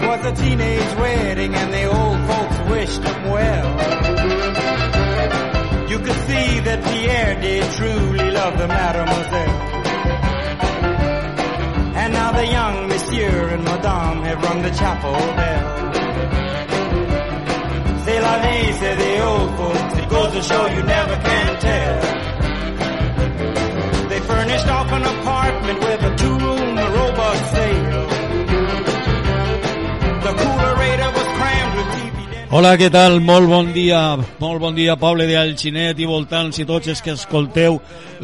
It was a teenage wedding and the old folks wished them well. You could see that Pierre did truly love the mademoiselle. And now the young monsieur and madame have rung the chapel bell. C'est la vie, say the old folks. It goes to show you never can tell. They furnished off an apartment Hola, què tal? Molt bon dia, molt bon dia, poble de Alginet i voltants i tots els que escolteu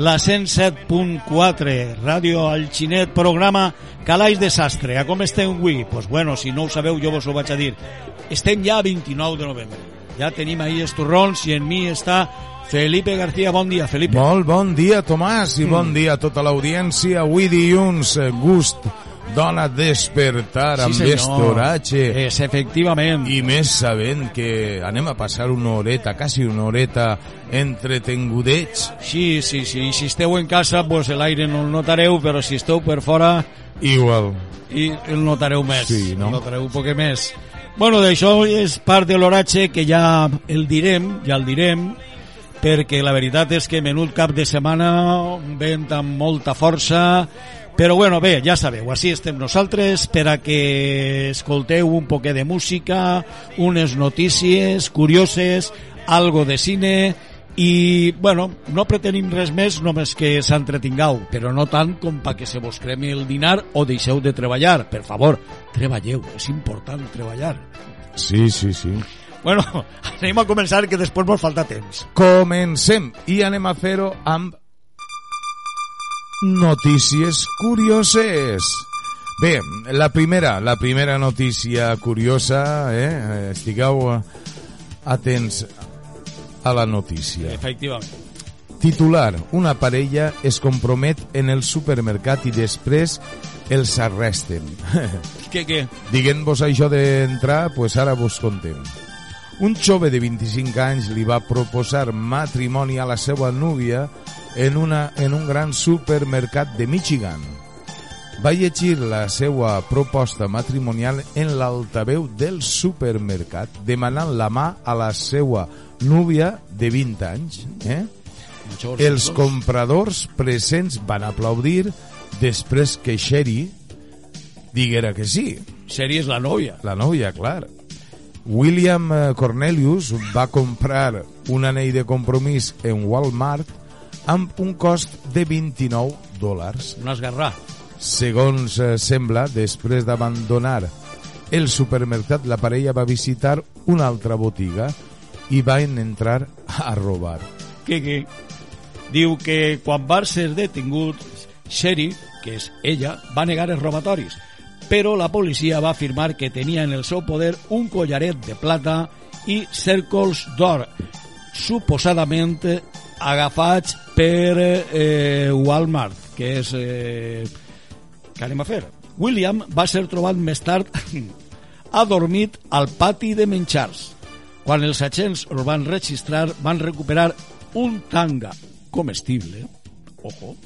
la 107.4, Ràdio Alginet, programa Calaix Desastre. A com esteu avui? Pues bueno, si no ho sabeu, jo vos ho vaig a dir. Estem ja a 29 de novembre. Ja tenim ahir els torrons i en mi està Felipe García. Bon dia, Felipe. Molt bon dia, Tomàs, i bon dia a tota l'audiència. Avui dilluns, eh, gust dona despertar amb senyor. este oratge. És, efectivament. I més sabent que anem a passar una horeta, quasi una horeta, entretengudets. Sí, sí, sí. I si esteu en casa, pues l'aire no el notareu, però si esteu per fora, Igual. i el notareu més. Sí, no? El notareu un poc més. Bueno, d'això és part de l'oratge que ja el direm, ja el direm, perquè la veritat és que menut cap de setmana vent amb molta força, però bueno, bé, ja sabeu, així estem nosaltres per a que escolteu un poquet de música, unes notícies curioses, algo de cine i, bueno, no pretenim res més només que s'entretingueu, però no tant com pa que se vos cremi el dinar o deixeu de treballar. Per favor, treballeu, és important treballar. Sí, sí, sí. Bueno, anem a començar que després mos falta temps. Comencem i anem a fer-ho amb notícies curioses. Bé, la primera, la primera notícia curiosa, eh? estigueu atents a la notícia. Efectivament. Titular, una parella es compromet en el supermercat i després els arresten. Què, què? Diguent-vos això d'entrar, pues ara vos contem. Un jove de 25 anys li va proposar matrimoni a la seva núvia en, una, en un gran supermercat de Michigan. Va llegir la seva proposta matrimonial en l'altaveu del supermercat, demanant la mà a la seva núvia de 20 anys. Eh? Els compradors presents van aplaudir després que Sherry diguera que sí. Seri és la nòvia. La nòvia, clar. William eh, Cornelius va comprar un anell de compromís en Walmart amb un cost de 29 dòlars. Un esgarrà. Segons eh, sembla, després d'abandonar el supermercat, la parella va visitar una altra botiga i van entrar a robar. Què, què? Diu que quan va ser detingut, Sherry, que és ella, va negar els robatoris, però la policia va afirmar que tenia en el seu poder un collaret de plata i cèrcols d'or, suposadament agafats per eh, Walmart, que és... Eh, què anem a fer? William va ser trobat més tard adormit al pati de menjars. Quan els agents el van registrar, van recuperar un tanga comestible, ojo,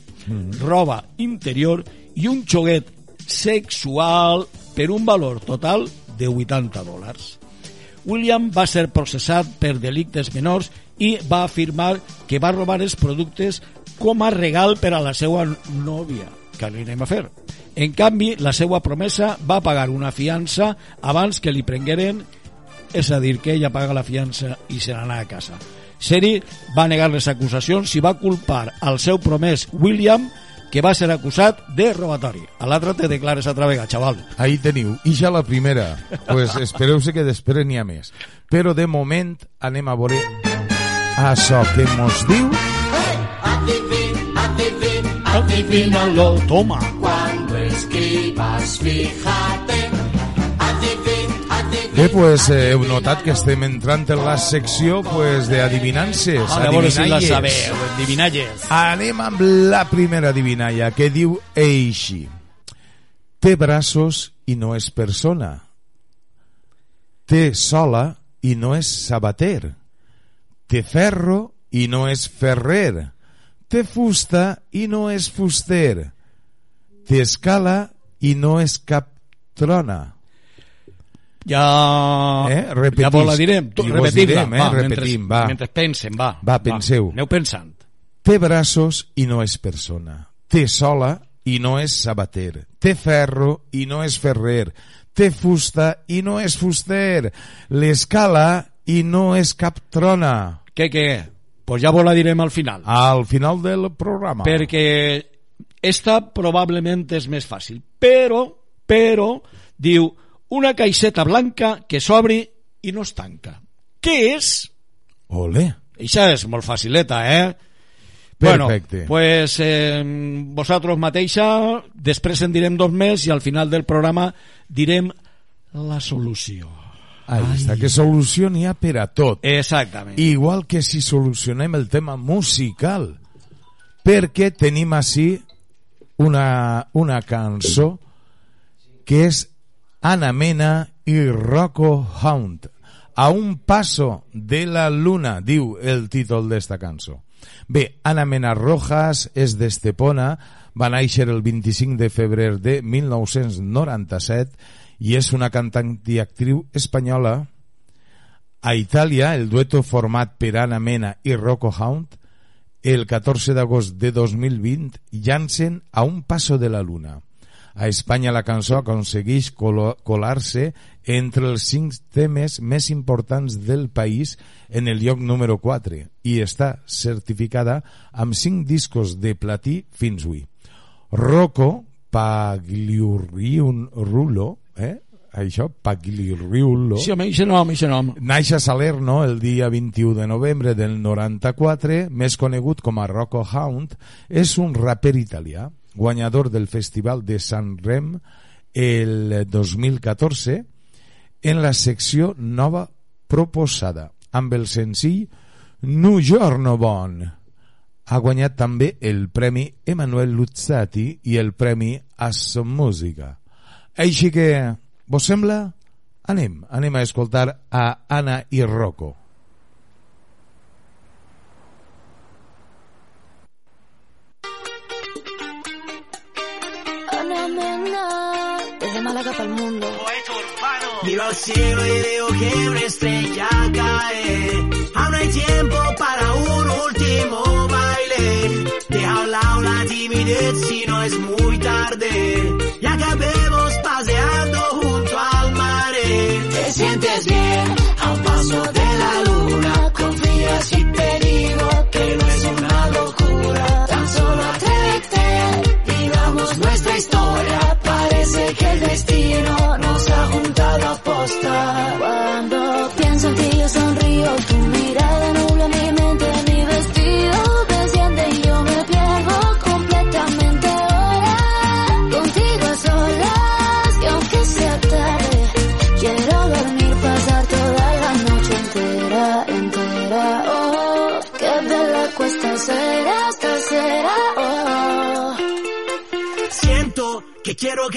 roba interior i un xoguet sexual per un valor total de 80 dòlars. William va ser processat per delictes menors i va afirmar que va robar els productes com a regal per a la seva nòvia. Què li anem a fer? En canvi, la seva promesa va pagar una fiança abans que li prengueren, és a dir, que ella paga la fiança i se n'anà a casa. Seri va negar les acusacions i va culpar al seu promès William, que va ser acusat de robatori. A l'altre te declares altra vegada, xaval. Ahí teniu. I ja la primera. pues espereu-se que després n'hi ha més. Però de moment anem a veure això que mos diu Adivínalo, toma. Cuando escribas, fíjate. Adivin, adivin. Bé, pues eh, heu notat que estem entrant en la secció pues, d'adivinances, A veure si la adivinalles. sabeu, endivinalles. Anem amb la primera adivinalla, que diu així. Té braços i no és persona. Té sola i no és sabater. Té ferro i no és ferrer. Té fusta i no és fuster. Té escala i no és cap trona. Ja, Eh? Repetís. ja vos la direm. Tu, I vos repetim-la, direm, eh? va, Repetim, mentre, va. mentre pensen, va. Va, penseu. Aneu pensant. Té braços i no és persona. Té sola i no és sabater. Té ferro i no és ferrer. Té fusta i no és fuster. L'escala i no és cap trona. Què, què? Pues ja vos la direm al final. Al final del programa. perquè esta probablement és més fàcil. Però, però, diu, una caixeta blanca que s'obri i no es tanca. Què és? Ole. Això és molt facileta, eh? Perfecte. Bueno, pues eh, vosaltres mateixa, després en direm dos més i al final del programa direm la solució. Ahí està, que solució n'hi ha per a tot. Exactament. Igual que si solucionem el tema musical. Perquè tenim així una, una cançó que és Ana Mena i Rocco Hound. A un paso de la luna, diu el títol d'esta cançó. Bé, Ana Mena Rojas és d'Estepona, va néixer el 25 de febrer de 1997 i és una cantant i actriu espanyola a Itàlia, el dueto format per Anna Mena i Rocco Hound, el 14 d'agost de 2020, llancen a un paso de la luna. A Espanya la cançó aconsegueix colar-se entre els cinc temes més importants del país en el lloc número 4 i està certificada amb cinc discos de platí fins avui. Rocco Pagliurriulo, eh? Això, Pagliurriulo. Sí, home, això nom, això nom. Naix a Salerno el dia 21 de novembre del 94, més conegut com a Rocco Hound, és un raper italià, guanyador del Festival de San Rem el 2014 en la secció nova proposada, amb el senzill Nu giorno bon. Ha guanyat també el Premi Emanuel Luzzati i el Premi Asso Música. Així que, vos sembla? Anem, anem a escoltar a Anna i Rocco. Ana Mena, desde Málaga para el mundo. Miro al cielo y veo que una estrella cae. Aún hay tiempo para un último baile. Deja a un lado la timidez si no es muy tarde. Y acabemos paseando junto al mar. Te sientes bien a un paso de la luna.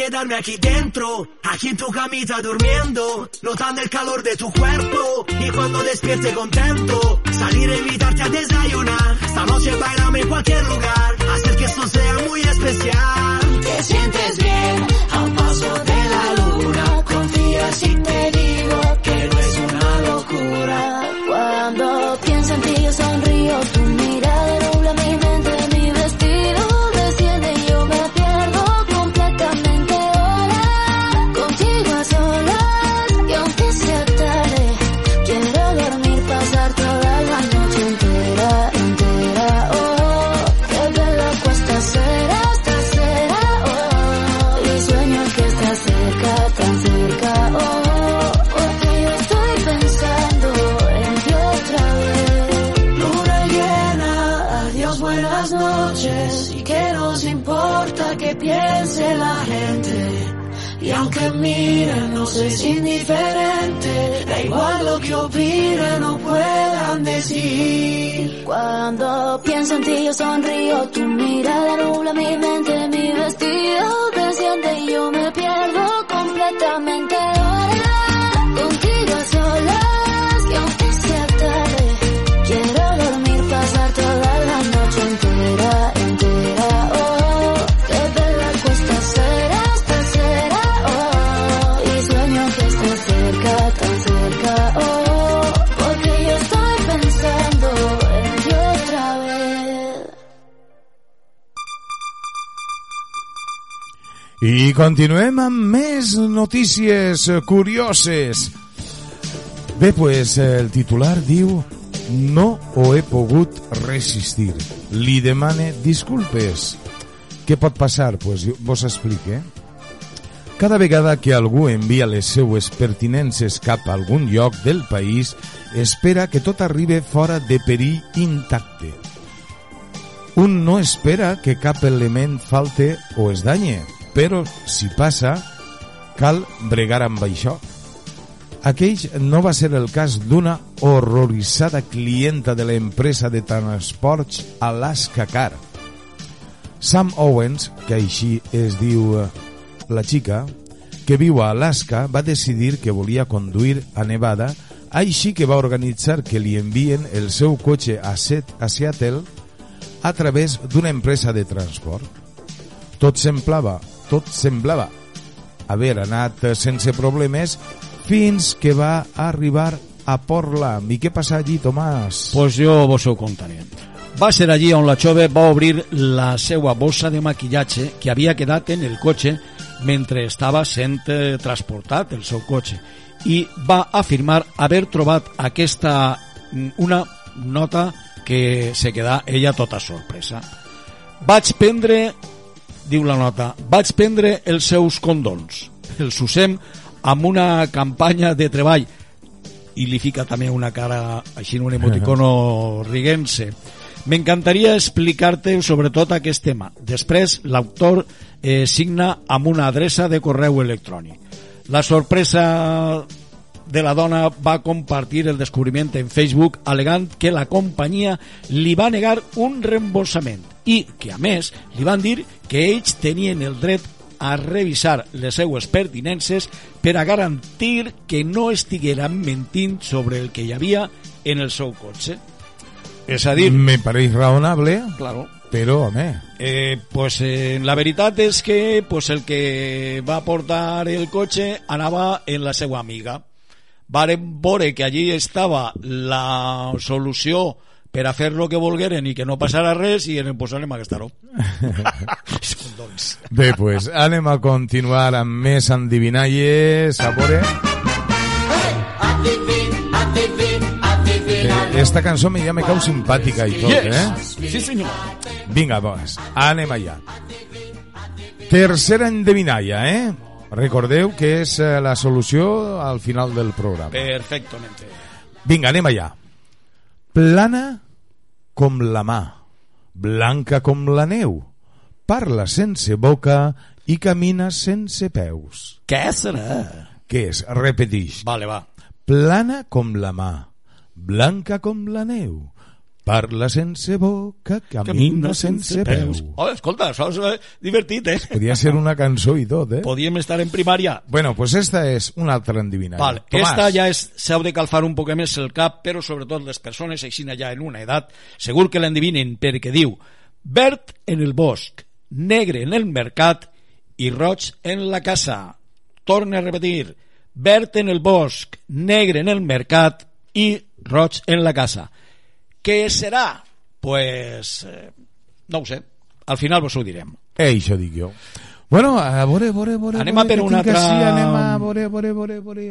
Quedarme aquí dentro, aquí en tu camita durmiendo, notando el calor de tu cuerpo y cuando despierte contento, salir a invitarte a desayunar, esta noche bailame en cualquier lugar, hacer que esto sea muy especial. Te sientes bien a un paso de la luna. Confía si te digo que no es una locura. Cuando pienso en ti yo sonrío, noches. ¿Y qué nos importa que piense la gente? Y aunque miren, no soy indiferente. Da igual lo que opinen o puedan decir. Cuando pienso en ti yo sonrío, tu mirada nubla mi mente, mi vestido desciende y yo me pierdo Continuem amb més notícies eh, curioses. Bé, pues el titular diu no ho he pogut resistir. Li demane disculpes. Què pot passar? Pues vos explique. Cada vegada que algú envia les seues pertinences cap a algun lloc del país, espera que tot arribi fora de perill intacte. Un no espera que cap element falte o es danye, però si passa, cal bregar amb això. Aquell no va ser el cas d'una horroritzada clienta de l'empresa de transports Alaska Car. Sam Owens, que així es diu eh, la xica, que viu a Alaska, va decidir que volia conduir a Nevada, així que va organitzar que li envien el seu cotxe a, a Seattle a través d'una empresa de transport. Tot semblava, tot semblava haver anat sense problemes fins que va arribar a Portland. I què passa allí, Tomàs? Pues jo vos ho contaré. Va ser allí on la jove va obrir la seva bossa de maquillatge que havia quedat en el cotxe mentre estava sent eh, transportat el seu cotxe i va afirmar haver trobat aquesta mm, una nota que se queda ella tota sorpresa. Vaig prendre, diu la nota, vaig prendre els seus condons. Els usem amb una campanya de treball. I li fica també una cara així un emoticono riguense. M'encantaria explicar-te sobretot aquest tema. Després l'autor eh, signa amb una adreça de correu electrònic. La sorpresa de la dona va compartir el descobriment en Facebook alegant que la companyia li va negar un reembolsament i que a més li van dir que ells tenien el dret a revisar les seues pertinences per a garantir que no estigueren mentint sobre el que hi havia en el seu cotxe. És a dir, Me pareix raonable, claro, però, home, eh, pues, eh, la veritat és que pues, el que va portar el cotxe anava en la seva amiga. Varen veure que allí estava la solució per a fer lo que volgueren i que no passara res i en posar-li aquesta roba. Són doncs. Bé, pues, anem a continuar amb més endivinalles. A veure... Eh, Esta cançó me ja me cau simpàtica i tot, eh? Sí, senyor. Vinga, doncs, anem allà. Tercera endevinalla, eh? Recordeu que és eh, la solució al final del programa. Perfectamente. Vinga, anem allà. Plana com la mà, blanca com la neu, parla sense boca i camina sense peus. Què serà? Què és? Repetix. Vale, va. Plana com la mà, blanca com la neu, parla sense boca, camina sense peus. Oh, escolta, això és eh, divertit, eh? Podria ser una cançó i tot, eh? Podíem estar en primària. Bueno, pues esta és una altra endivinalla. Vale, Tomàs, esta ja és, s'heu de calfar un poc més el cap, però sobretot les persones així ja en una edat, segur que l'endivinen perquè diu verd en el bosc, negre en el mercat i roig en la casa. Torne a repetir, verd en el bosc, negre en el mercat i roig en la casa. Què serà? Pues, eh, no ho sé, al final vos ho direm. Eh, això dic jo. Bueno, a veure, a veure, a veure... Anem a per una altra- Així, anem a veure, a veure, a veure, a veure...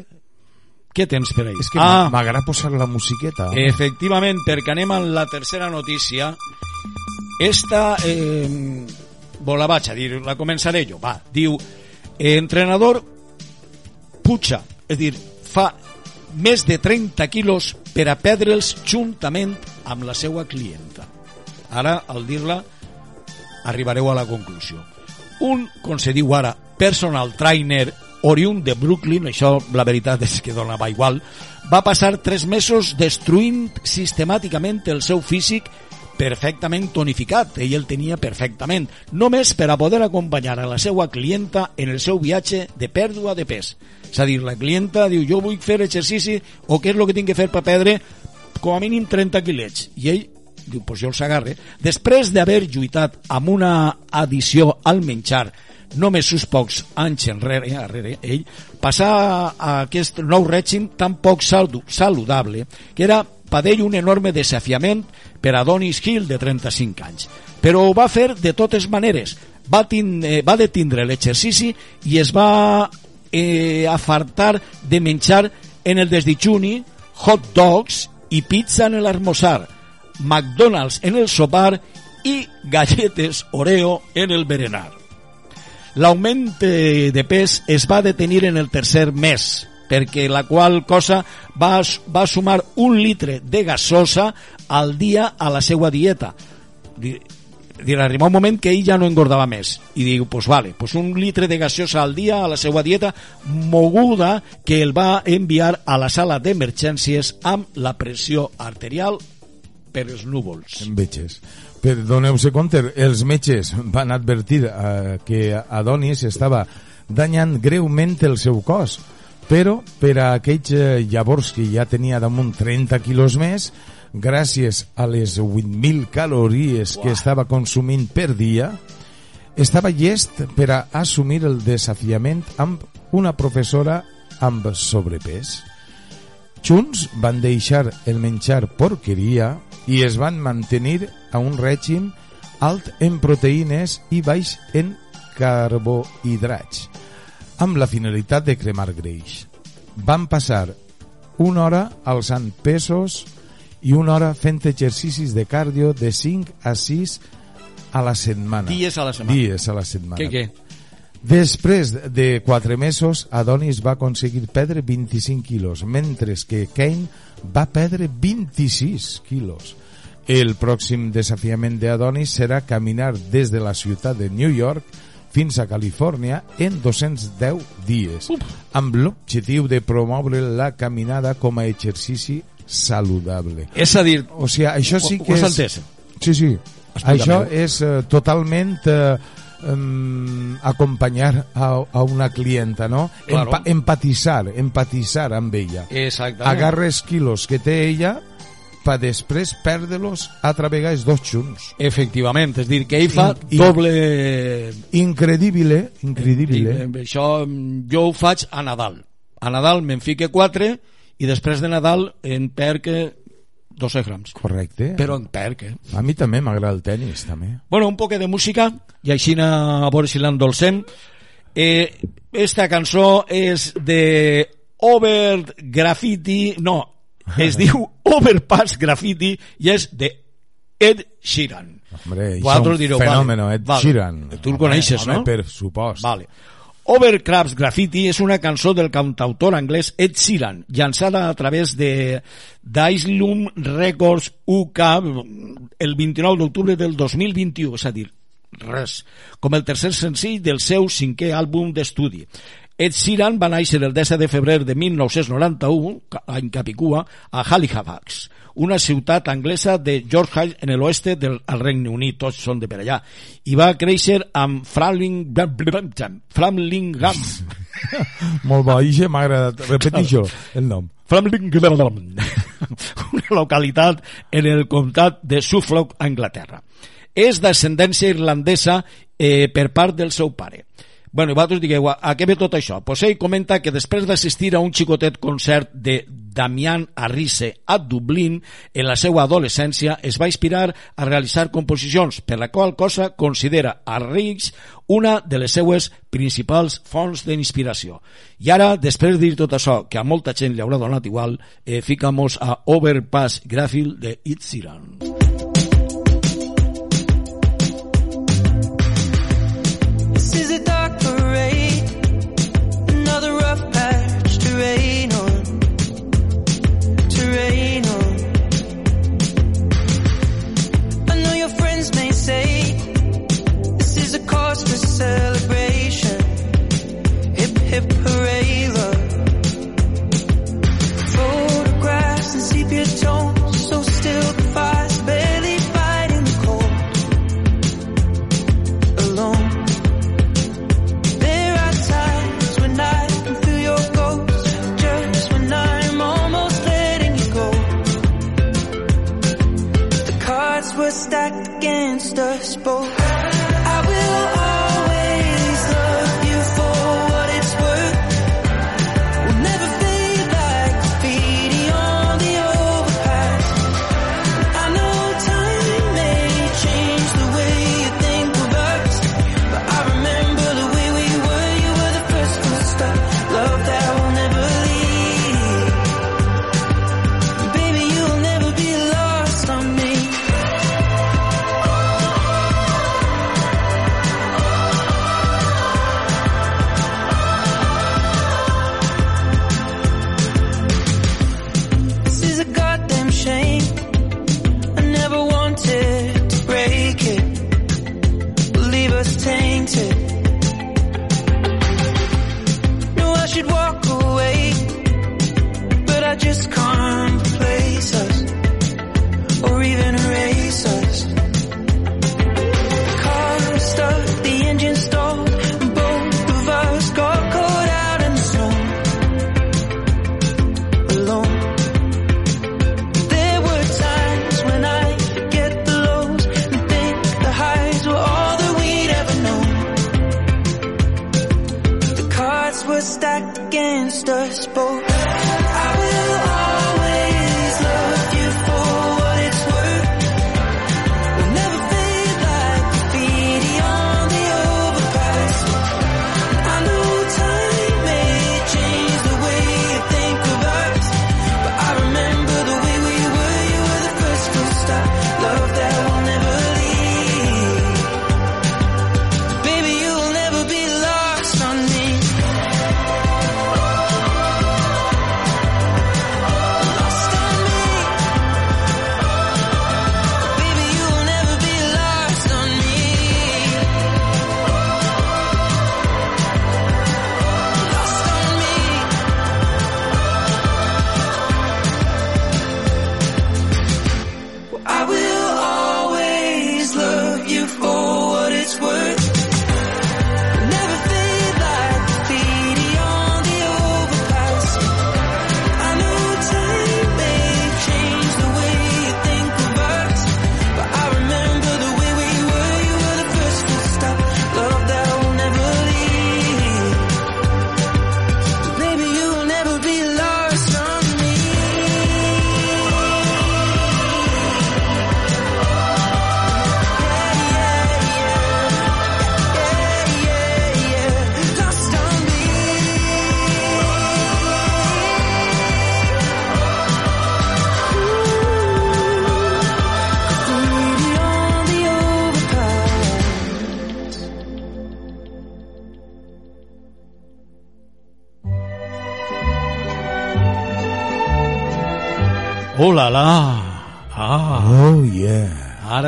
Què tens per ahí? És que ah, m'agrada posar la musiqueta. Efectivament, perquè anem a la tercera notícia. Esta, eh, bo, la vaig a dir, la començaré jo. Va, diu, eh, entrenador puja, és a dir, fa més de 30 quilos per a perdre'ls juntament amb la seva clienta. Ara, al dir-la, arribareu a la conclusió. Un, com se diu ara, personal trainer oriunt de Brooklyn, això la veritat és que donava igual, va passar tres mesos destruint sistemàticament el seu físic perfectament tonificat, ell el tenia perfectament, només per a poder acompanyar a la seva clienta en el seu viatge de pèrdua de pes. És a dir, la clienta diu, jo vull fer exercici o què és el que tinc que fer per perdre com a mínim 30 quilets. I ell diu, pues jo els agarre. Després d'haver lluitat amb una addició al menjar només uns pocs anys enrere, enrere ell, passà a aquest nou règim tan poc salu- saludable que era per ell un enorme desafiament per a Donis Hill de 35 anys. Però ho va fer de totes maneres, va, tin, eh, va detindre l'exercici i es va eh, afartar de menjar en el desditjuni hot dogs i pizza en l'almorzar, McDonald's en el sopar i galletes Oreo en el berenar. L'augment de pes es va detenir en el tercer mes, perquè la qual cosa va, va sumar un litre de gasosa al dia a la seva dieta. Di- dir, arriba un moment que ell ja no engordava més i diu, pues vale, pues un litre de gasosa al dia a la seva dieta moguda que el va enviar a la sala d'emergències amb la pressió arterial per els núvols. Metges. Per doneu-se compte, els metges van advertir eh, que Adonis estava danyant greument el seu cos, però per a aquells eh, llavors que ja tenia damunt 30 quilos més, gràcies a les 8.000 calories que estava consumint per dia, estava llest per a assumir el desafiament amb una professora amb sobrepès. Junts van deixar el menjar porqueria i es van mantenir a un règim alt en proteïnes i baix en carbohidrats, amb la finalitat de cremar greix. Van passar una hora alçant pesos i una hora fent exercicis de cardio de 5 a 6 a la setmana. Dies a la setmana. Dies a la setmana. Què, què? Després de quatre mesos, Adonis va aconseguir perdre 25 quilos, mentre que Kane va perdre 26 quilos. El pròxim desafiament d'Adonis serà caminar des de la ciutat de New York fins a Califòrnia en 210 dies, amb l'objectiu de promoure la caminada com a exercici saludable. És a dir, O sigui, això sí Ho- que ho has és... Sí, sí. Això és eh, totalment eh, acompanyar a, a una clienta, no? Claro. Empa empatitzar, empatitzar amb ella. exactament. Agarres quilos que té ella per després perdre-los altra vegada dos junts. Efectivament, és a dir, que ell fa I- i- doble... Incredible, incredible. I, eh, això jo ho faig a Nadal. A Nadal me'n fique 4 i després de Nadal en perque 12 grams. Correcte. Però en perque. A mi també m'agrada el tennis, també. Bueno, un poc de música i així a veure si l'endolcem. Eh, esta cançó és de Over Graffiti, no, es diu Overpass Graffiti i és de Ed Sheeran. Hombre, Vosaltres un direu, fenòmeno, vale, Ed vale. Sheeran. Tu el coneixes, home, no? per supost. Vale. Overcrafts Graffiti és una cançó del cantautor anglès Ed Sheeran, llançada a través de d'Islum Records UK el 29 d'octubre del 2021, és a dir, res, com el tercer senzill del seu cinquè àlbum d'estudi. Ed Sheeran va néixer el 10 de febrer de 1991, ca- any Capicua, a Halifax, una ciutat anglesa de Yorkshire en l'oeste del Regne Unit, tots són de per allà, i va créixer amb Framlingham, Framlingham, Molt bo, Ixe m'ha agradat. Repetixo el nom. Framlingham, una localitat en el comtat de Suffolk, Anglaterra. És d'ascendència irlandesa eh, per part del seu pare. Bueno, i vosaltres digueu, a què ve tot això? Pues ell comenta que després d'assistir a un xicotet concert de Damian Arrise a Dublín en la seva adolescència es va inspirar a realitzar composicions, per la qual cosa considera a Riggs una de les seues principals fonts d'inspiració. I ara, després de dir tot això, que a molta gent li haurà donat igual, eh, ficamos a Overpass Grafil de Itziran. This against us both.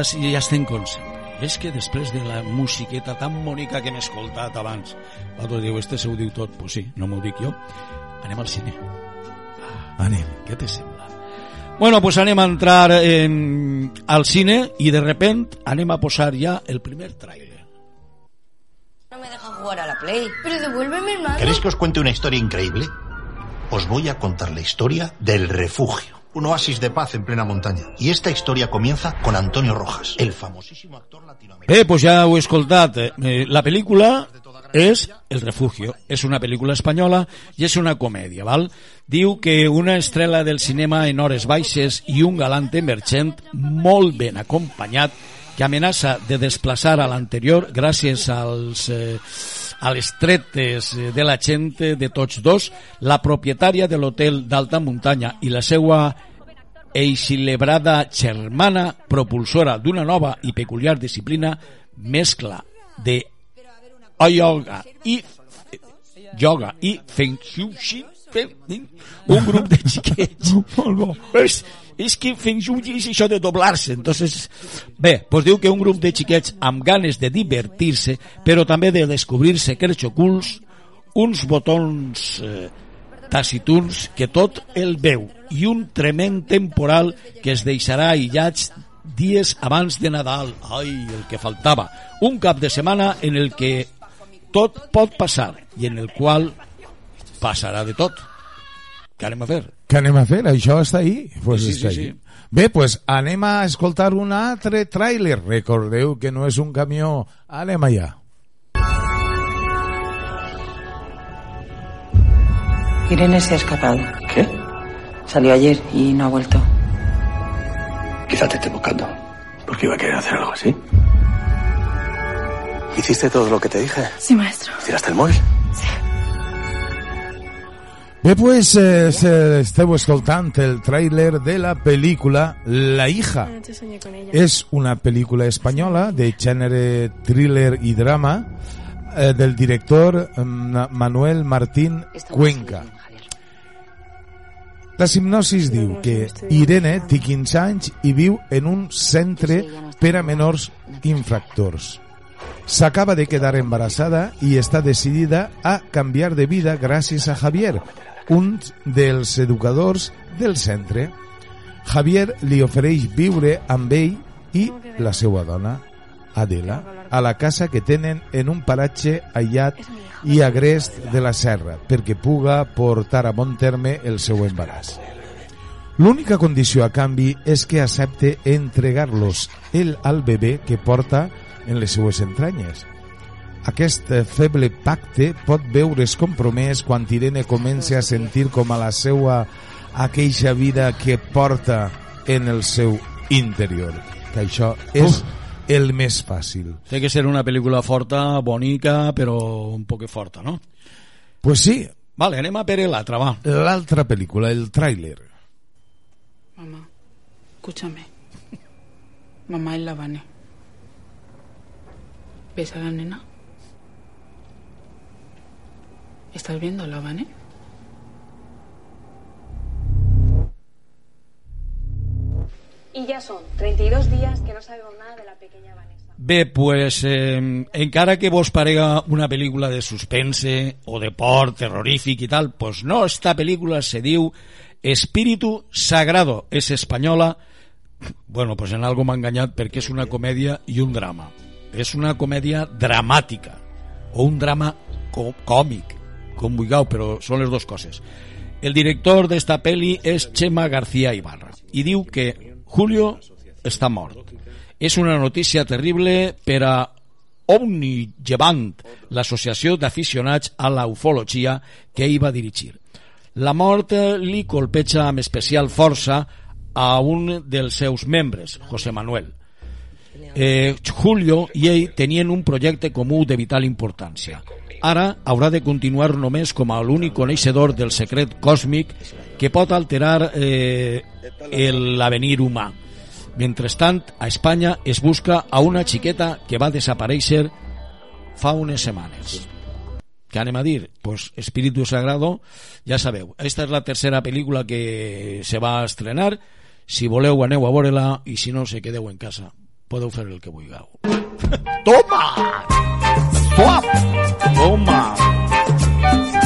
Sí ja estem com sempre. És que després de la musiqueta tan bonica que hem escoltat abans, vosaltres diu, este se ho diu tot. Pues sí, no m'ho dic jo. Anem al cine. Anem. Què te sembla? Bueno, pues anem a entrar en, al cine i de repent anem a posar ja el primer trailer. No me deja jugar a la Play. Pero devuélveme el mando. ¿Queréis que os cuente una historia increíble? Os voy a contar la historia del refugio. Un oasis de paz en plena montaña. Y esta historia comienza con Antonio Rojas, el famosísimo actor latinoamericano. Bé, pues ja ho he escoltat. Eh, la pel·lícula és El refugio. És una pel·lícula espanyola i és una comèdia, val? Diu que una estrela del cinema en hores baixes i un galant emergent molt ben acompanyat que amenaça de desplaçar a l'anterior gràcies als, eh, a les tretes eh, de la gent de tots dos, la propietària de l'hotel d'alta muntanya i la seva eixilebrada germana propulsora d'una nova i peculiar disciplina mescla de yoga i yoga i feng shui un grup de xiquets. Molt bo és, que feng shui és això de doblar-se entonces, bé, doncs diu que un grup de xiquets amb ganes de divertir-se però també de descobrir secrets ocults uns botons eh, tacituns que tot el veu i un tremend temporal que es deixarà aïllats dies abans de Nadal. Ai, el que faltava. Un cap de setmana en el que tot pot passar i en el qual passarà de tot. Què anem a fer? Què anem a fer? Això està ahí? Pues Sí, sí, està sí, ahí. sí. Bé, pues anem a escoltar un altre tràiler. Recordeu que no és un camió. Anem allà. Irene se ha escapado. ¿Qué? Salió ayer y no ha vuelto. Quizá te esté buscando. Porque iba a querer hacer algo así. ¿Hiciste todo lo que te dije? Sí, maestro. ¿Tiraste el móvil? Bé, pues eh, se- esteu escoltant el tràiler de la pel·lícula La hija. Ella. És una pel·lícula espanyola de gènere thriller i drama eh, del director eh, Manuel Martín Cuenca. La hipnosis diu que Irene té 15 anys i viu en un centre per a menors infractors. S'acaba de quedar embarassada i està decidida a canviar de vida gràcies a Javier, un dels educadors del centre. Javier li ofereix viure amb ell i la seva dona, Adela, a la casa que tenen en un paratge aïllat i agrest de la serra perquè puga portar a bon terme el seu embaràs. L'única condició a canvi és que accepte entregar-los ell al bebè que porta en les seues entranyes. Aquest eh, feble pacte pot veure's compromès quan Irene comença a sentir com a la seua aquella vida que porta en el seu interior. Que això és el més fàcil. Té que ser una pel·lícula forta, bonica, però un poc forta, no? Pues sí. Vale, anem a per l'altra, va. L'altra pel·lícula, el tràiler. Mamá, escúchame. Mamá es la Vane. ¿Ves a la nena? ¿Estás viendo a la Vane? Y ya son 32 días que no sabemos nada de la pequeña Vanessa. Bé, pues, eh, encara que vos parega una pel·lícula de suspense o de por terrorífic i tal, pues no, esta pel·lícula se diu Espíritu Sagrado, és espanyola, bueno, pues en algo m'ha enganyat perquè és una comèdia i un drama. És una comèdia dramàtica o un drama còmic, com vulgueu, però són les dues coses. El director d'esta pel·li és Chema García Ibarra i diu que Julio està mort. És una notícia terrible per a Omnigevant, l'associació d'aficionats a la ufologia que ell va dirigir. La mort li colpeja amb especial força a un dels seus membres, José Manuel. Eh, Julio i ell tenien un projecte comú de vital importància. Ara haurà de continuar només com a l'únic coneixedor del secret còsmic que pot alterar eh, l'avenir humà. Mentrestant, a Espanya es busca a una xiqueta que va desaparèixer fa unes setmanes. Què anem a dir? Pues Espíritu Sagrado, ja sabeu, esta és la tercera pel·lícula que se va estrenar. Si voleu, aneu a veure-la i si no, se quedeu en casa. Podeu fer el que vulgueu. Toma! Stop! Toma!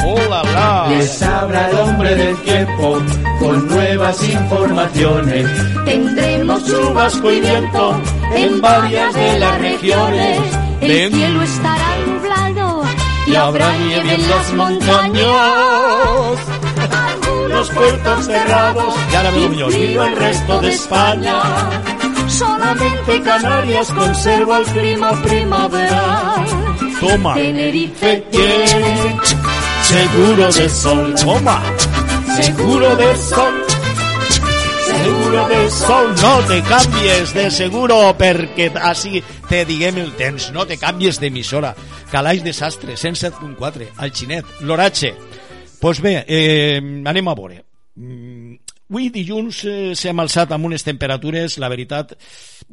Hola, la. Les habla el hombre del tiempo con nuevas informaciones. Tendremos chubasco y viento en varias de las regiones. El Ven. cielo estará nublado Y habrá nieve en las montañas. Los puertos cerrados Y ahora y el resto de España. Solamente Canarias conserva el clima primaveral. Toma. Tenerife tiene seguro de sol. Toma. Seguro de sol. Seguro de sol. No te canvies de seguro perquè així te diguem el temps. No te canvies d'emissora. Calaix Desastre, 107.4, al Xinet, l'Oratge. Pues bé, eh, anem a veure. Avui dilluns eh, s'hem alçat amb unes temperatures, la veritat,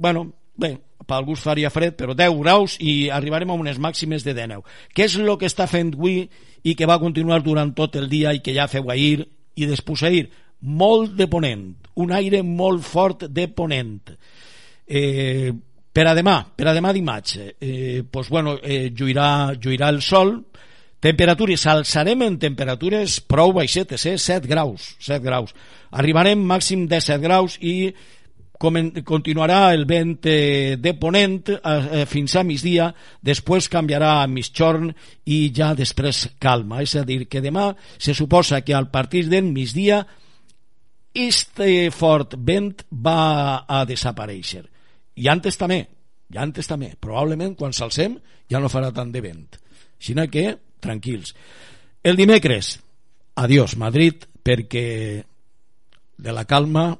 bueno, bé, per alguns faria fred, però 10 graus i arribarem a unes màximes de 19. Què és el que està fent avui i que va continuar durant tot el dia i que ja feu ahir i després ahir? Molt de ponent, un aire molt fort de ponent. Eh, per a demà, per a demà dimarts, eh, pues bueno, eh, lluirà, lluirà el sol, temperatures, alçarem en temperatures prou baixetes, eh? 7 graus, 7 graus. Arribarem màxim de 7 graus i continuarà el vent eh, de ponent eh, eh, fins a migdia, després canviarà a mitjorn i ja després calma. És a dir, que demà se suposa que al partir del migdia este fort vent va a desaparèixer. I antes també, i antes també. Probablement quan s'alcem ja no farà tant de vent. Així que, tranquils. El dimecres, adiós Madrid, perquè de la calma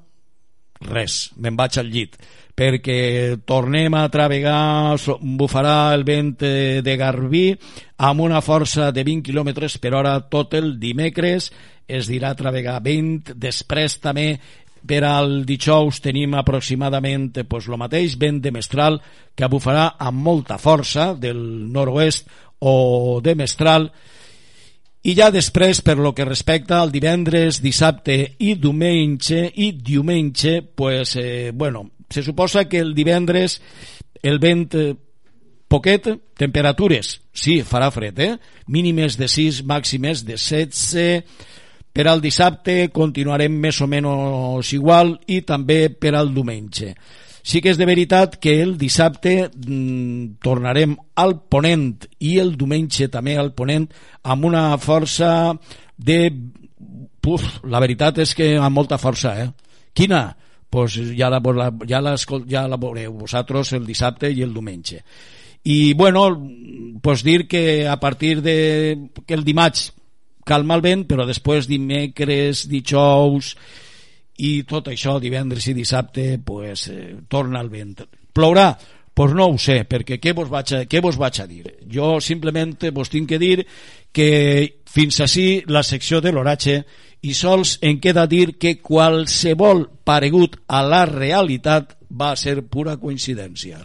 res, me'n vaig al llit. Perquè tornem a travegar bufarà el vent eh, de Garbí amb una força de 20 km per hora tot el dimecres. Es dirà travegar vent. Després també per al dijous tenim aproximadament eh, pues, lo mateix, vent de mestral que bufarà amb molta força del nord-oest o de mestral i ja després, per lo que respecta al divendres, dissabte i diumenge, i diumenge, pues, eh, bueno, se suposa que el divendres el vent eh, poquet, temperatures, sí, farà fred, eh? mínimes de 6, màximes de 16, Per al dissabte continuarem més o menys igual i també per al diumenge. Sí que és de veritat que el dissabte mm, tornarem al ponent i el diumenge també al ponent amb una força de... Puf, la veritat és que amb molta força, eh? Quina? Pues ja la, ja, la, ja la veureu vosaltres el dissabte i el diumenge. I, bueno, pues dir que a partir de que el dimarts calma el vent, però després dimecres, dijous i tot això, divendres i dissabte, pues, eh, torna el vent. Plourà? Pues no ho sé, perquè què vos, vaig a, què vos vaig a dir? Jo simplement vos tinc que dir que fins així la secció de l'oratge i sols en queda dir que qualsevol paregut a la realitat va ser pura coincidència.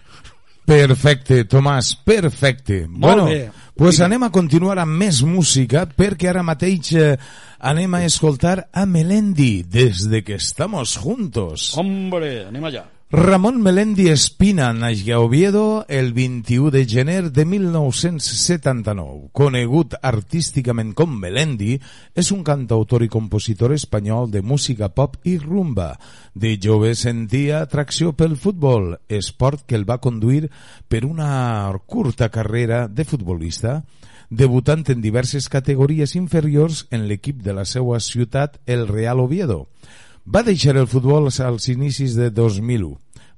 Perfecte, Tomàs, perfecte. Molt bueno, bé. Pues anem a continuar amb més música perquè ara mateix eh, anem a escoltar a Melendi des de que estamos juntos. Hombre, anem allà. Ramon Melendi Espina naix a Oviedo el 21 de gener de 1979. Conegut artísticament com Melendi, és un cantautor i compositor espanyol de música pop i rumba. De jove sentia atracció pel futbol, esport que el va conduir per una curta carrera de futbolista, debutant en diverses categories inferiors en l'equip de la seva ciutat, el Real Oviedo. Va deixar el futbol als inicis de 2001,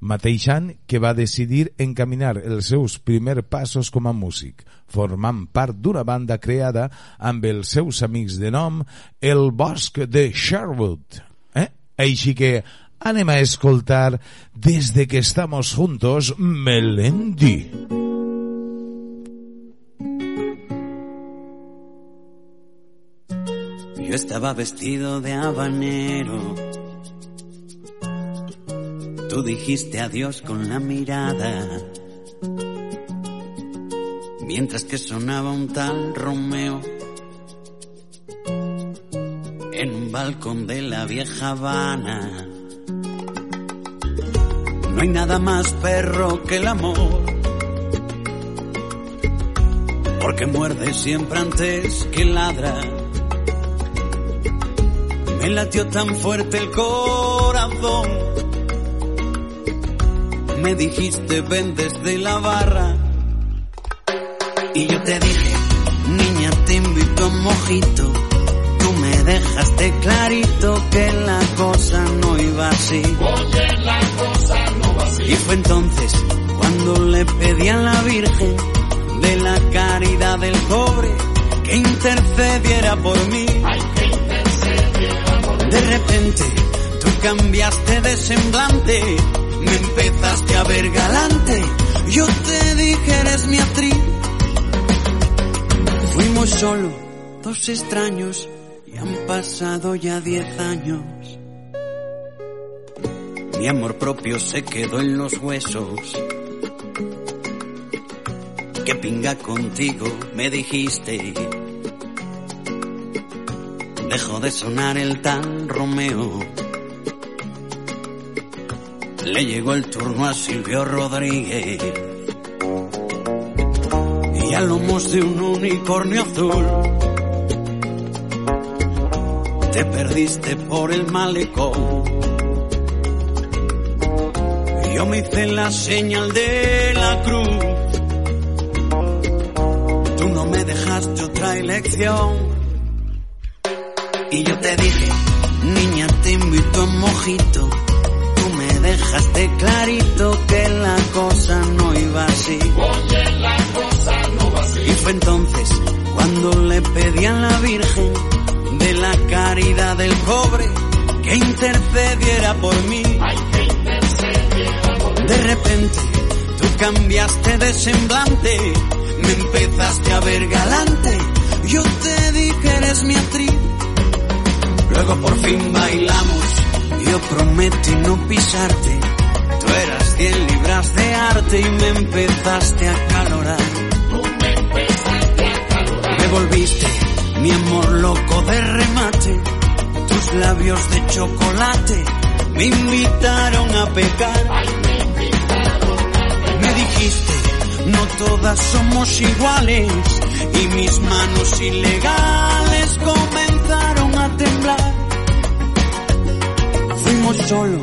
mateix any que va decidir encaminar els seus primers passos com a músic, formant part d'una banda creada amb els seus amics de nom El Bosc de Sherwood. Eh? Així que anem a escoltar des de que estamos juntos Melendi. Estaba vestido de habanero. Tú dijiste adiós con la mirada. Mientras que sonaba un tal Romeo en un balcón de la vieja Habana. No hay nada más perro que el amor. Porque muerde siempre antes que ladra. Me latió tan fuerte el corazón. Me dijiste ven desde la barra. Y yo te dije, niña, te invito a un mojito. Tú me dejaste clarito que la cosa no iba así. Oye, la cosa no va así. Y fue entonces cuando le pedí a la Virgen de la caridad del pobre que intercediera por mí. De repente tú cambiaste de semblante, me empezaste a ver galante. Yo te dije eres mi actriz. Fuimos solo dos extraños y han pasado ya diez años. Mi amor propio se quedó en los huesos. Que pinga contigo, me dijiste. Dejó de sonar el tal Romeo. Le llegó el turno a Silvio Rodríguez. Y a lomos de un unicornio azul. Te perdiste por el malecón. Yo me hice la señal de la cruz. Tú no me dejaste otra elección. Y yo te dije, niña, te invito a un mojito. Tú me dejaste clarito que la cosa no iba así. Oye, la cosa no va así. Y fue entonces cuando le pedí a la Virgen de la caridad del pobre que intercediera por mí. Ay, que intercediera por mí. De repente tú cambiaste de semblante, me empezaste a ver galante. Yo te dije eres mi actriz. Luego por fin bailamos, yo prometí no pisarte. Tú eras cien libras de arte y me empezaste a calorar. Tú me empezaste a calorar. Me volviste mi amor loco de remate. Tus labios de chocolate me invitaron a pecar. Ay, me invitaron a pecar. Me dijiste, no todas somos iguales. Y mis manos ilegales comenzaron a temblar. Estamos solo,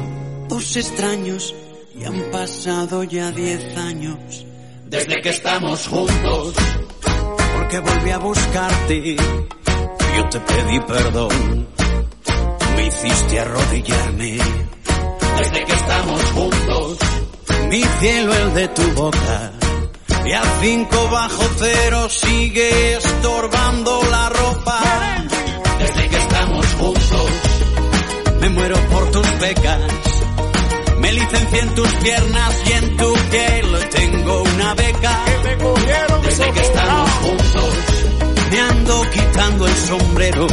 dos extraños, y han pasado ya diez años desde que estamos juntos. Porque volví a buscarte, yo te pedí perdón, me hiciste arrodillarme. Desde que estamos juntos, mi cielo el de tu boca. Y a cinco bajo cero sigue estorbando la ropa. Tus piernas y en tu piel tengo una beca. Desde que estamos juntos, me ando quitando el sombrero.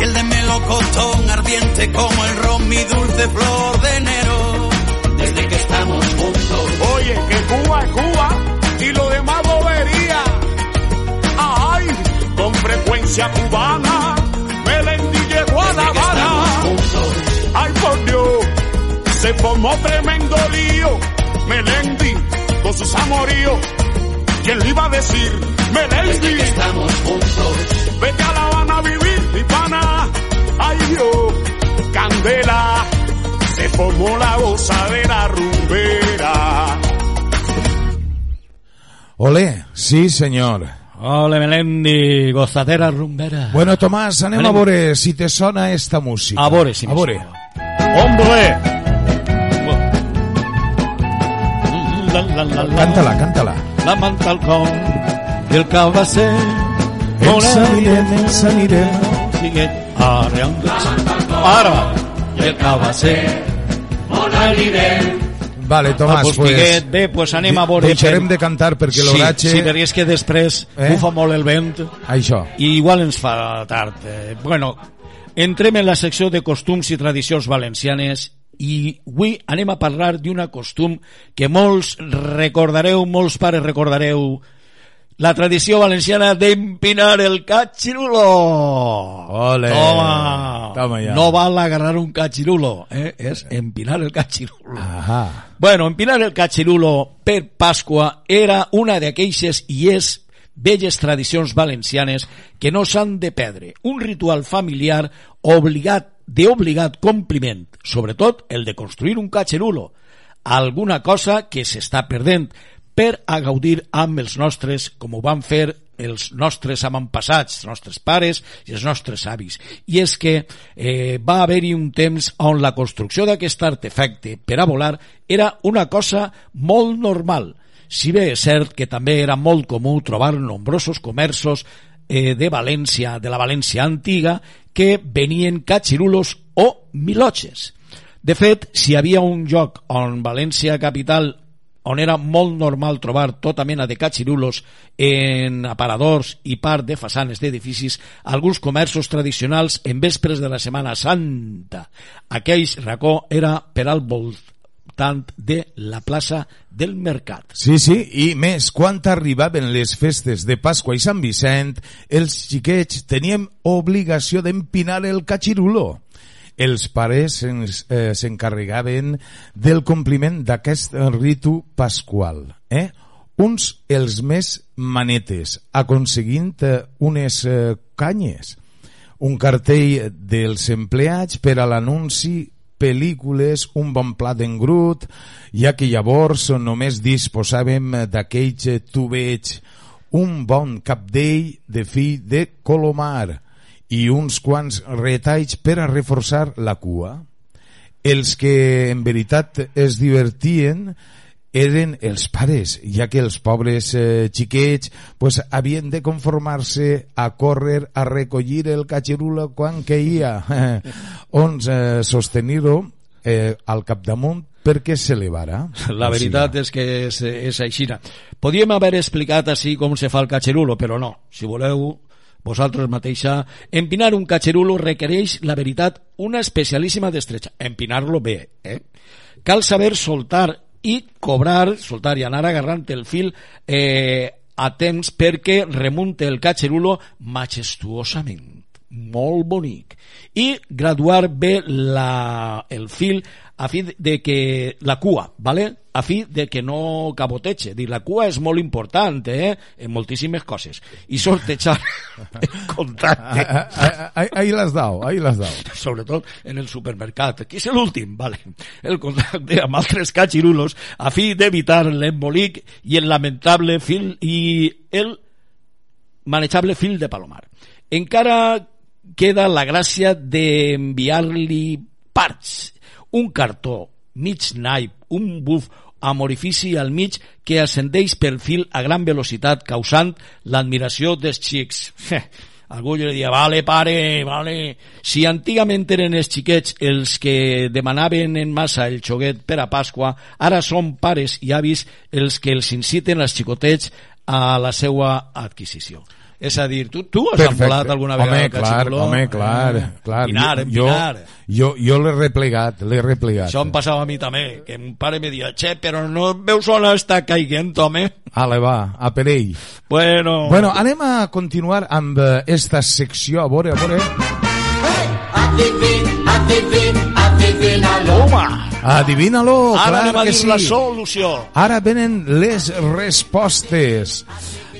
Y el de melocotón ardiente como el ron, mi dulce flor de enero. Desde que estamos juntos, Oye, que Cuba es Cuba y lo demás bobería. Ay, con frecuencia cubana, Melendi llegó a La Habana. Ay, por Dios, se formó tremendo lío. Melendi, con sus amoríos. ¿Quién le iba a decir? Melendi. que estamos juntos. Vete a La Habana a vivir, mi pana. Ay, Dios, candela. Se formó la gozadera rumbera. Olé, sí senyor. Ole, Melendi, gozadera rumbera. Bueno, Tomàs, anem a veure si te sona esta música. A veure si A me. ¡Hombre! La, la, la, la. Cántala, cántala. La manta al con i el cabasser. Ens anirem, ens anirem. Sigue arreando. Ara! I el cabasser. On anirem? Vale, Tomàs, Ah, pues, pues... Bé, pues anem a veure... Deixarem de cantar perquè sí, l'oratge... Sí, perquè és que després Eh? bufa molt el vent Això. i igual ens fa tard. Eh, bueno, entrem en la secció de costums i tradicions valencianes i avui anem a parlar d'una costum que molts recordareu, molts pares recordareu, la tradició valenciana d'empinar el catxirulo. Ole. Toma. Toma ja. No val agarrar un catxirulo, eh? és empinar el catxirulo. Ajá. Bueno, empinar el catxirulo per Pasqua era una d'aquelles i és velles tradicions valencianes que no s'han de perdre. Un ritual familiar obligat d'obligat compliment, sobretot el de construir un catxerulo, alguna cosa que s'està perdent per a gaudir amb els nostres, com ho van fer els nostres avantpassats, els nostres pares i els nostres avis. I és que eh, va haver-hi un temps on la construcció d'aquest artefacte per a volar era una cosa molt normal, si bé és cert que també era molt comú trobar nombrosos comerços eh, de València, de la València antiga, que venien catxirulos o milotxes. De fet, si hi havia un lloc on València capital on era molt normal trobar tota mena de catxirulos en aparadors i part de façanes d'edificis, alguns comerços tradicionals en vespres de la Setmana Santa. Aquell racó era per al voltant de la plaça del Mercat. Sí, sí, i més, quan arribaven les festes de Pasqua i Sant Vicent, els xiquets teníem obligació d'empinar el catxirulo. Els pares eh, s'encarregaven del compliment d'aquest ritu pasqual. Eh? Uns els més manetes, aconseguint eh, unes eh, canyes. Un cartell dels empleats per a l'anunci pel·lícules, un bon plat d'engrut, ja que llavors només disposàvem d'aquells tubets, un bon capdell de fill de colomar i uns quants retalls per a reforçar la cua. Els que en veritat es divertien eren els pares, ja que els pobres eh, xiquets pues, havien de conformar-se a córrer a recollir el catxerulo quan queia, on eh, sostenir-ho eh, al capdamunt perquè s'elevara. La veritat és que és, és així. Podíem haver explicat així com se fa el catxerulo, però no. Si voleu, vosaltres mateixa, empinar un catxerulo requereix, la veritat, una especialíssima destrecha. Empinar-lo bé, eh? Cal saber soltar i cobrar, soltar i anar agarrant el fil eh, a temps perquè remunte el catxerulo majestuosament molt bonic. I graduar bé la, el fil a fi de que la cua, ¿vale? a fi de que no caboteche. Dir, la cua és molt important, eh? En moltíssimes coses. I sortejar el contacte. Ahí, ahí l'has dado, ahí l'has dado. Sobretot en el supermercat. Qui és l'últim? Vale. El contacte amb altres catxirulos a fi d'evitar l'embolic i el lamentable fil i el manejable fil de palomar. Encara queda la gràcia d'enviar-li parts, un cartó, mig naip, un buf amb orifici al mig que ascendeix pel fil a gran velocitat causant l'admiració dels xics. Algú li diria, vale, pare, vale. Si antigament eren els xiquets els que demanaven en massa el xoguet per a Pasqua, ara són pares i avis els que els inciten als xicotets a la seva adquisició. És a dir, tu, tu has Perfecte. envolat alguna vegada home, el clar, catximoló? home, clar, Eh, clar. Empinar, jo, empinar. jo, jo l'he replegat, l'he replegat. Això em passava a mi també, que un pare me dia, che, però no veus on està caiguent, home? Ale, va, a per ell. Bueno... Bueno, anem a continuar amb eh, esta secció, a veure, a veure. Adivin, adivin, adivina-lo. Home, Adivina-lo, ara clar anem a que dir sí. la solució. Ara venen les respostes.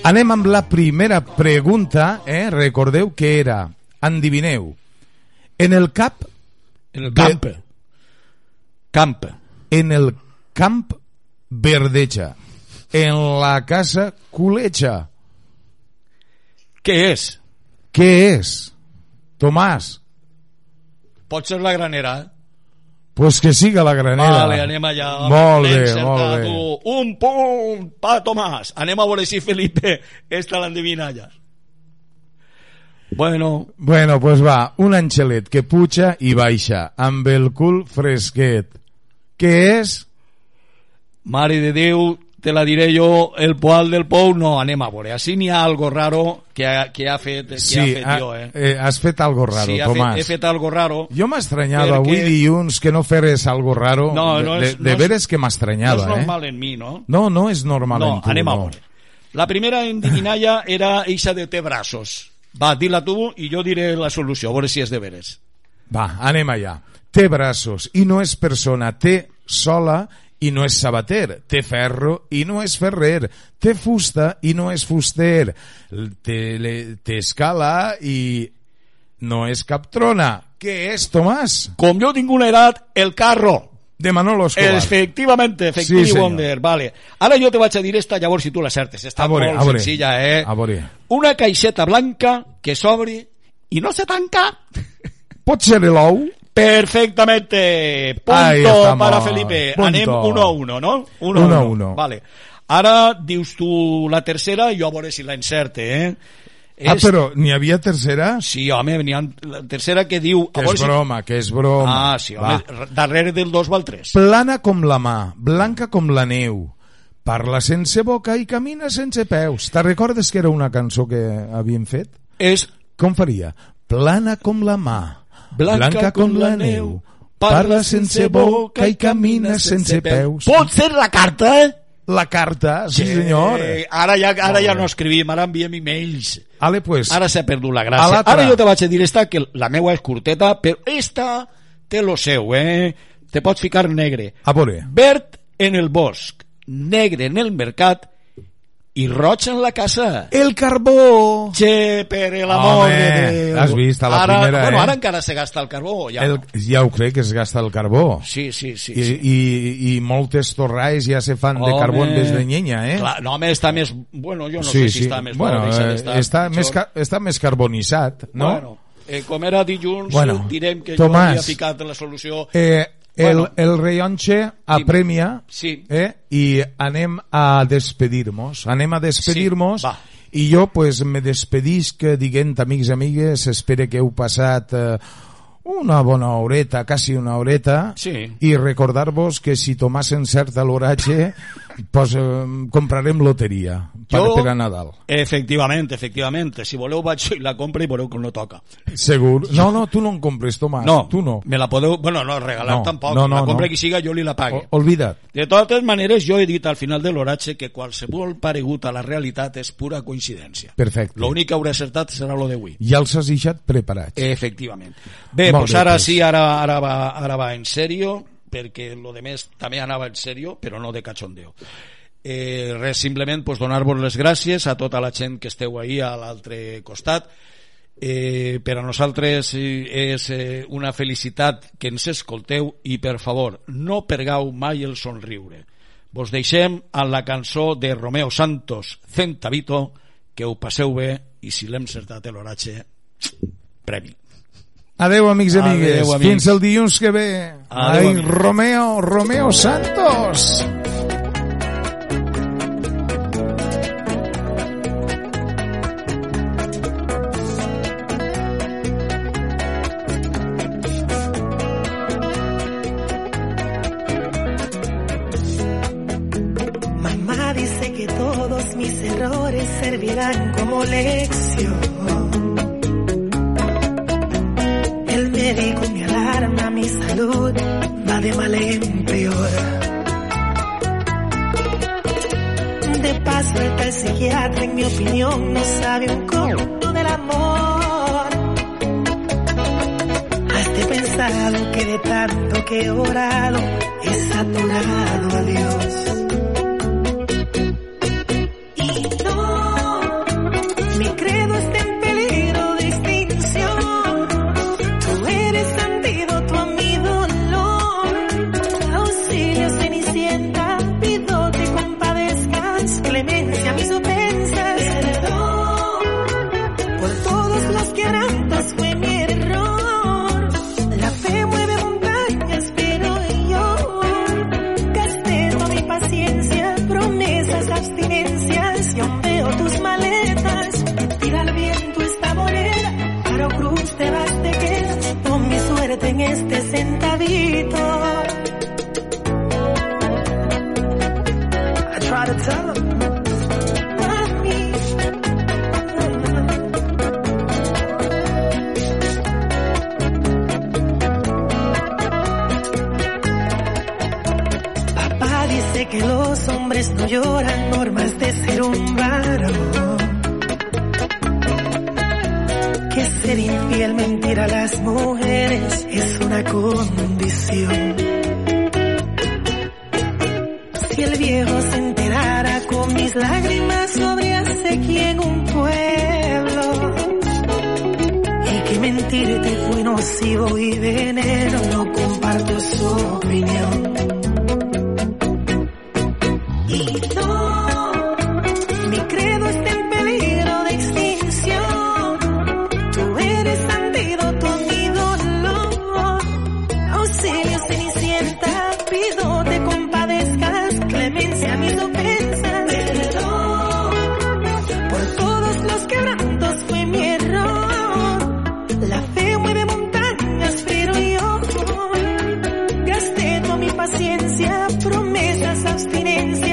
Anem amb la primera pregunta, eh? Recordeu que era, endivineu, en el cap... En el camp. Camp. En el camp verdeja. En la casa culeja. Què és? Què és? Tomàs, Pot ser la granera, eh? Pues que siga la granera. Vale, anem allà. Molt bé, molt bé. tu. Un punt pa Tomàs. Anem a veure si Felipe esta l'endevina ja. Bueno, Bueno, pues va, un angelet que puja i baixa, amb el cul fresquet. Què és? mare de Déu, te la diré jo, el poal del pou, no, anem a veure. Així n'hi ha algo raro que ha, que ha fet, que Sí, ha fet ha- jo, eh? eh, has fet algo raro, sí, ha Tomàs. fet, he fet algo raro. Jo m'estranyava Perquè- avui dilluns que no feres algo raro. No, de, no de, és- de no és- veres que No m'estranyava, és eh? normal en mi, no? No, no és normal no, en tu. anem a no. veure. La primera endivinalla era eixa de té braços. Va, dila tu i jo diré la solució, a veure si és de veres. Va, anem allà. Té braços i no és persona, té sola i no és sabater, té ferro i no és ferrer, té fusta i no és fuster, té, le- té escala i no és cap trona. Què és, Tomàs? Com jo tinc una edat, el carro. De Manolo Escobar. Efectivamente, Sí, Effective senyor. Wonder, vale. Ara jo te vaig a dir esta, llavors si tu l'acertes. Està A veure, molt a veure. senzilla, eh? A veure. Una caixeta blanca que s'obre i no se tanca. Pot ser l'ou? Perfectamente. Punto para Felipe. Punto. Anem 1 a 1, no? Uno a uno. Vale. Ara dius tu la tercera i jo a veure si la encerte, eh? Ah, però n'hi havia tercera? Sí, home, n'hi ha la tercera que diu... Que és si- broma, que és broma. Ah, sí, home, Va. darrere del 2 va el 3. Plana com la mà, blanca com la neu. Parla sense boca i camina sense peus. Te recordes que era una cançó que havíem fet? És... Com faria? Plana com la mà, Blanca com la neu, parla sense boca i camina sense peus. Pot ser la carta, eh? La carta, sí, senyor. Eh, ara ja, ara ja no escrivim, ara enviem emails. Ale, pues, Ara s'ha perdut la gràcia. Ara jo te vaig a dir esta, que la meua és curteta, però esta té lo seu, eh? Te pots ficar negre. a veure. Verd en el bosc, negre en el mercat i roig en la casa. El carbó! Che, per l'amor Home, de Déu. has vist a la ara, primera, bueno, eh? ara encara se gasta el carbó, ja. El, ja ho crec, que es gasta el carbó. Sí, sí, sí. I, sí. i, I moltes torraes ja se fan de Home. carbó en vez de llenya, eh? Clar, no, home, està més... Bueno, jo no sé si està més bueno, deixa eh, d'estar està, pitjor. més, ca- està més carbonitzat, no? Bueno, eh, com era dilluns, Bueno, direm que Tomàs, jo havia ficat la solució... Eh, Bueno. el rellotge apremia Sí. eh, i anem a despedir-nos. Anem a despedir-nos Sí, i jo pues, me despedisc dient, amics i amigues, espero que heu passat eh, una bona horeta, quasi una horeta, Sí. i recordar-vos que si Tomàs encerta l'oratge, pues, eh, comprarem loteria per, Jo- per a Nadal. Efectivament, efectivament. Si voleu vaig i la compra i veureu que no toca. Segur. No, no, tu no en compres, Tomàs. No, tu no. me la podeu... Bueno, no, regalar No, tampoc. no, no, la compra no. qui siga jo li la pague. O- Olvida't. De totes maneres, jo he dit al final de l'oratge que qualsevol paregut a la realitat és pura coincidència. Perfecte. L'únic que hauré acertat serà lo d'avui. Ja els has deixat preparats. Efectivament. Bé, doncs bé, ara pues. sí, ara, ara, va, ara va en sèrio, perquè lo de més també anava en sèrio, però no de cachondeo. Eh, res, simplement pues, donar-vos les gràcies a tota la gent que esteu ahí a l'altre costat. Eh, per a nosaltres és eh, una felicitat que ens escolteu i per favor, no pergau mai el somriure. Vos deixem amb la cançó de Romeo Santos, Centavito, que ho passeu bé i si l'hem certat l'oratge, premi. Adeu, amics i amigues. Adeu, amics. Fins el dilluns que ve. Adeu, Ai. Romeo, Romeo Santos. abstinencia.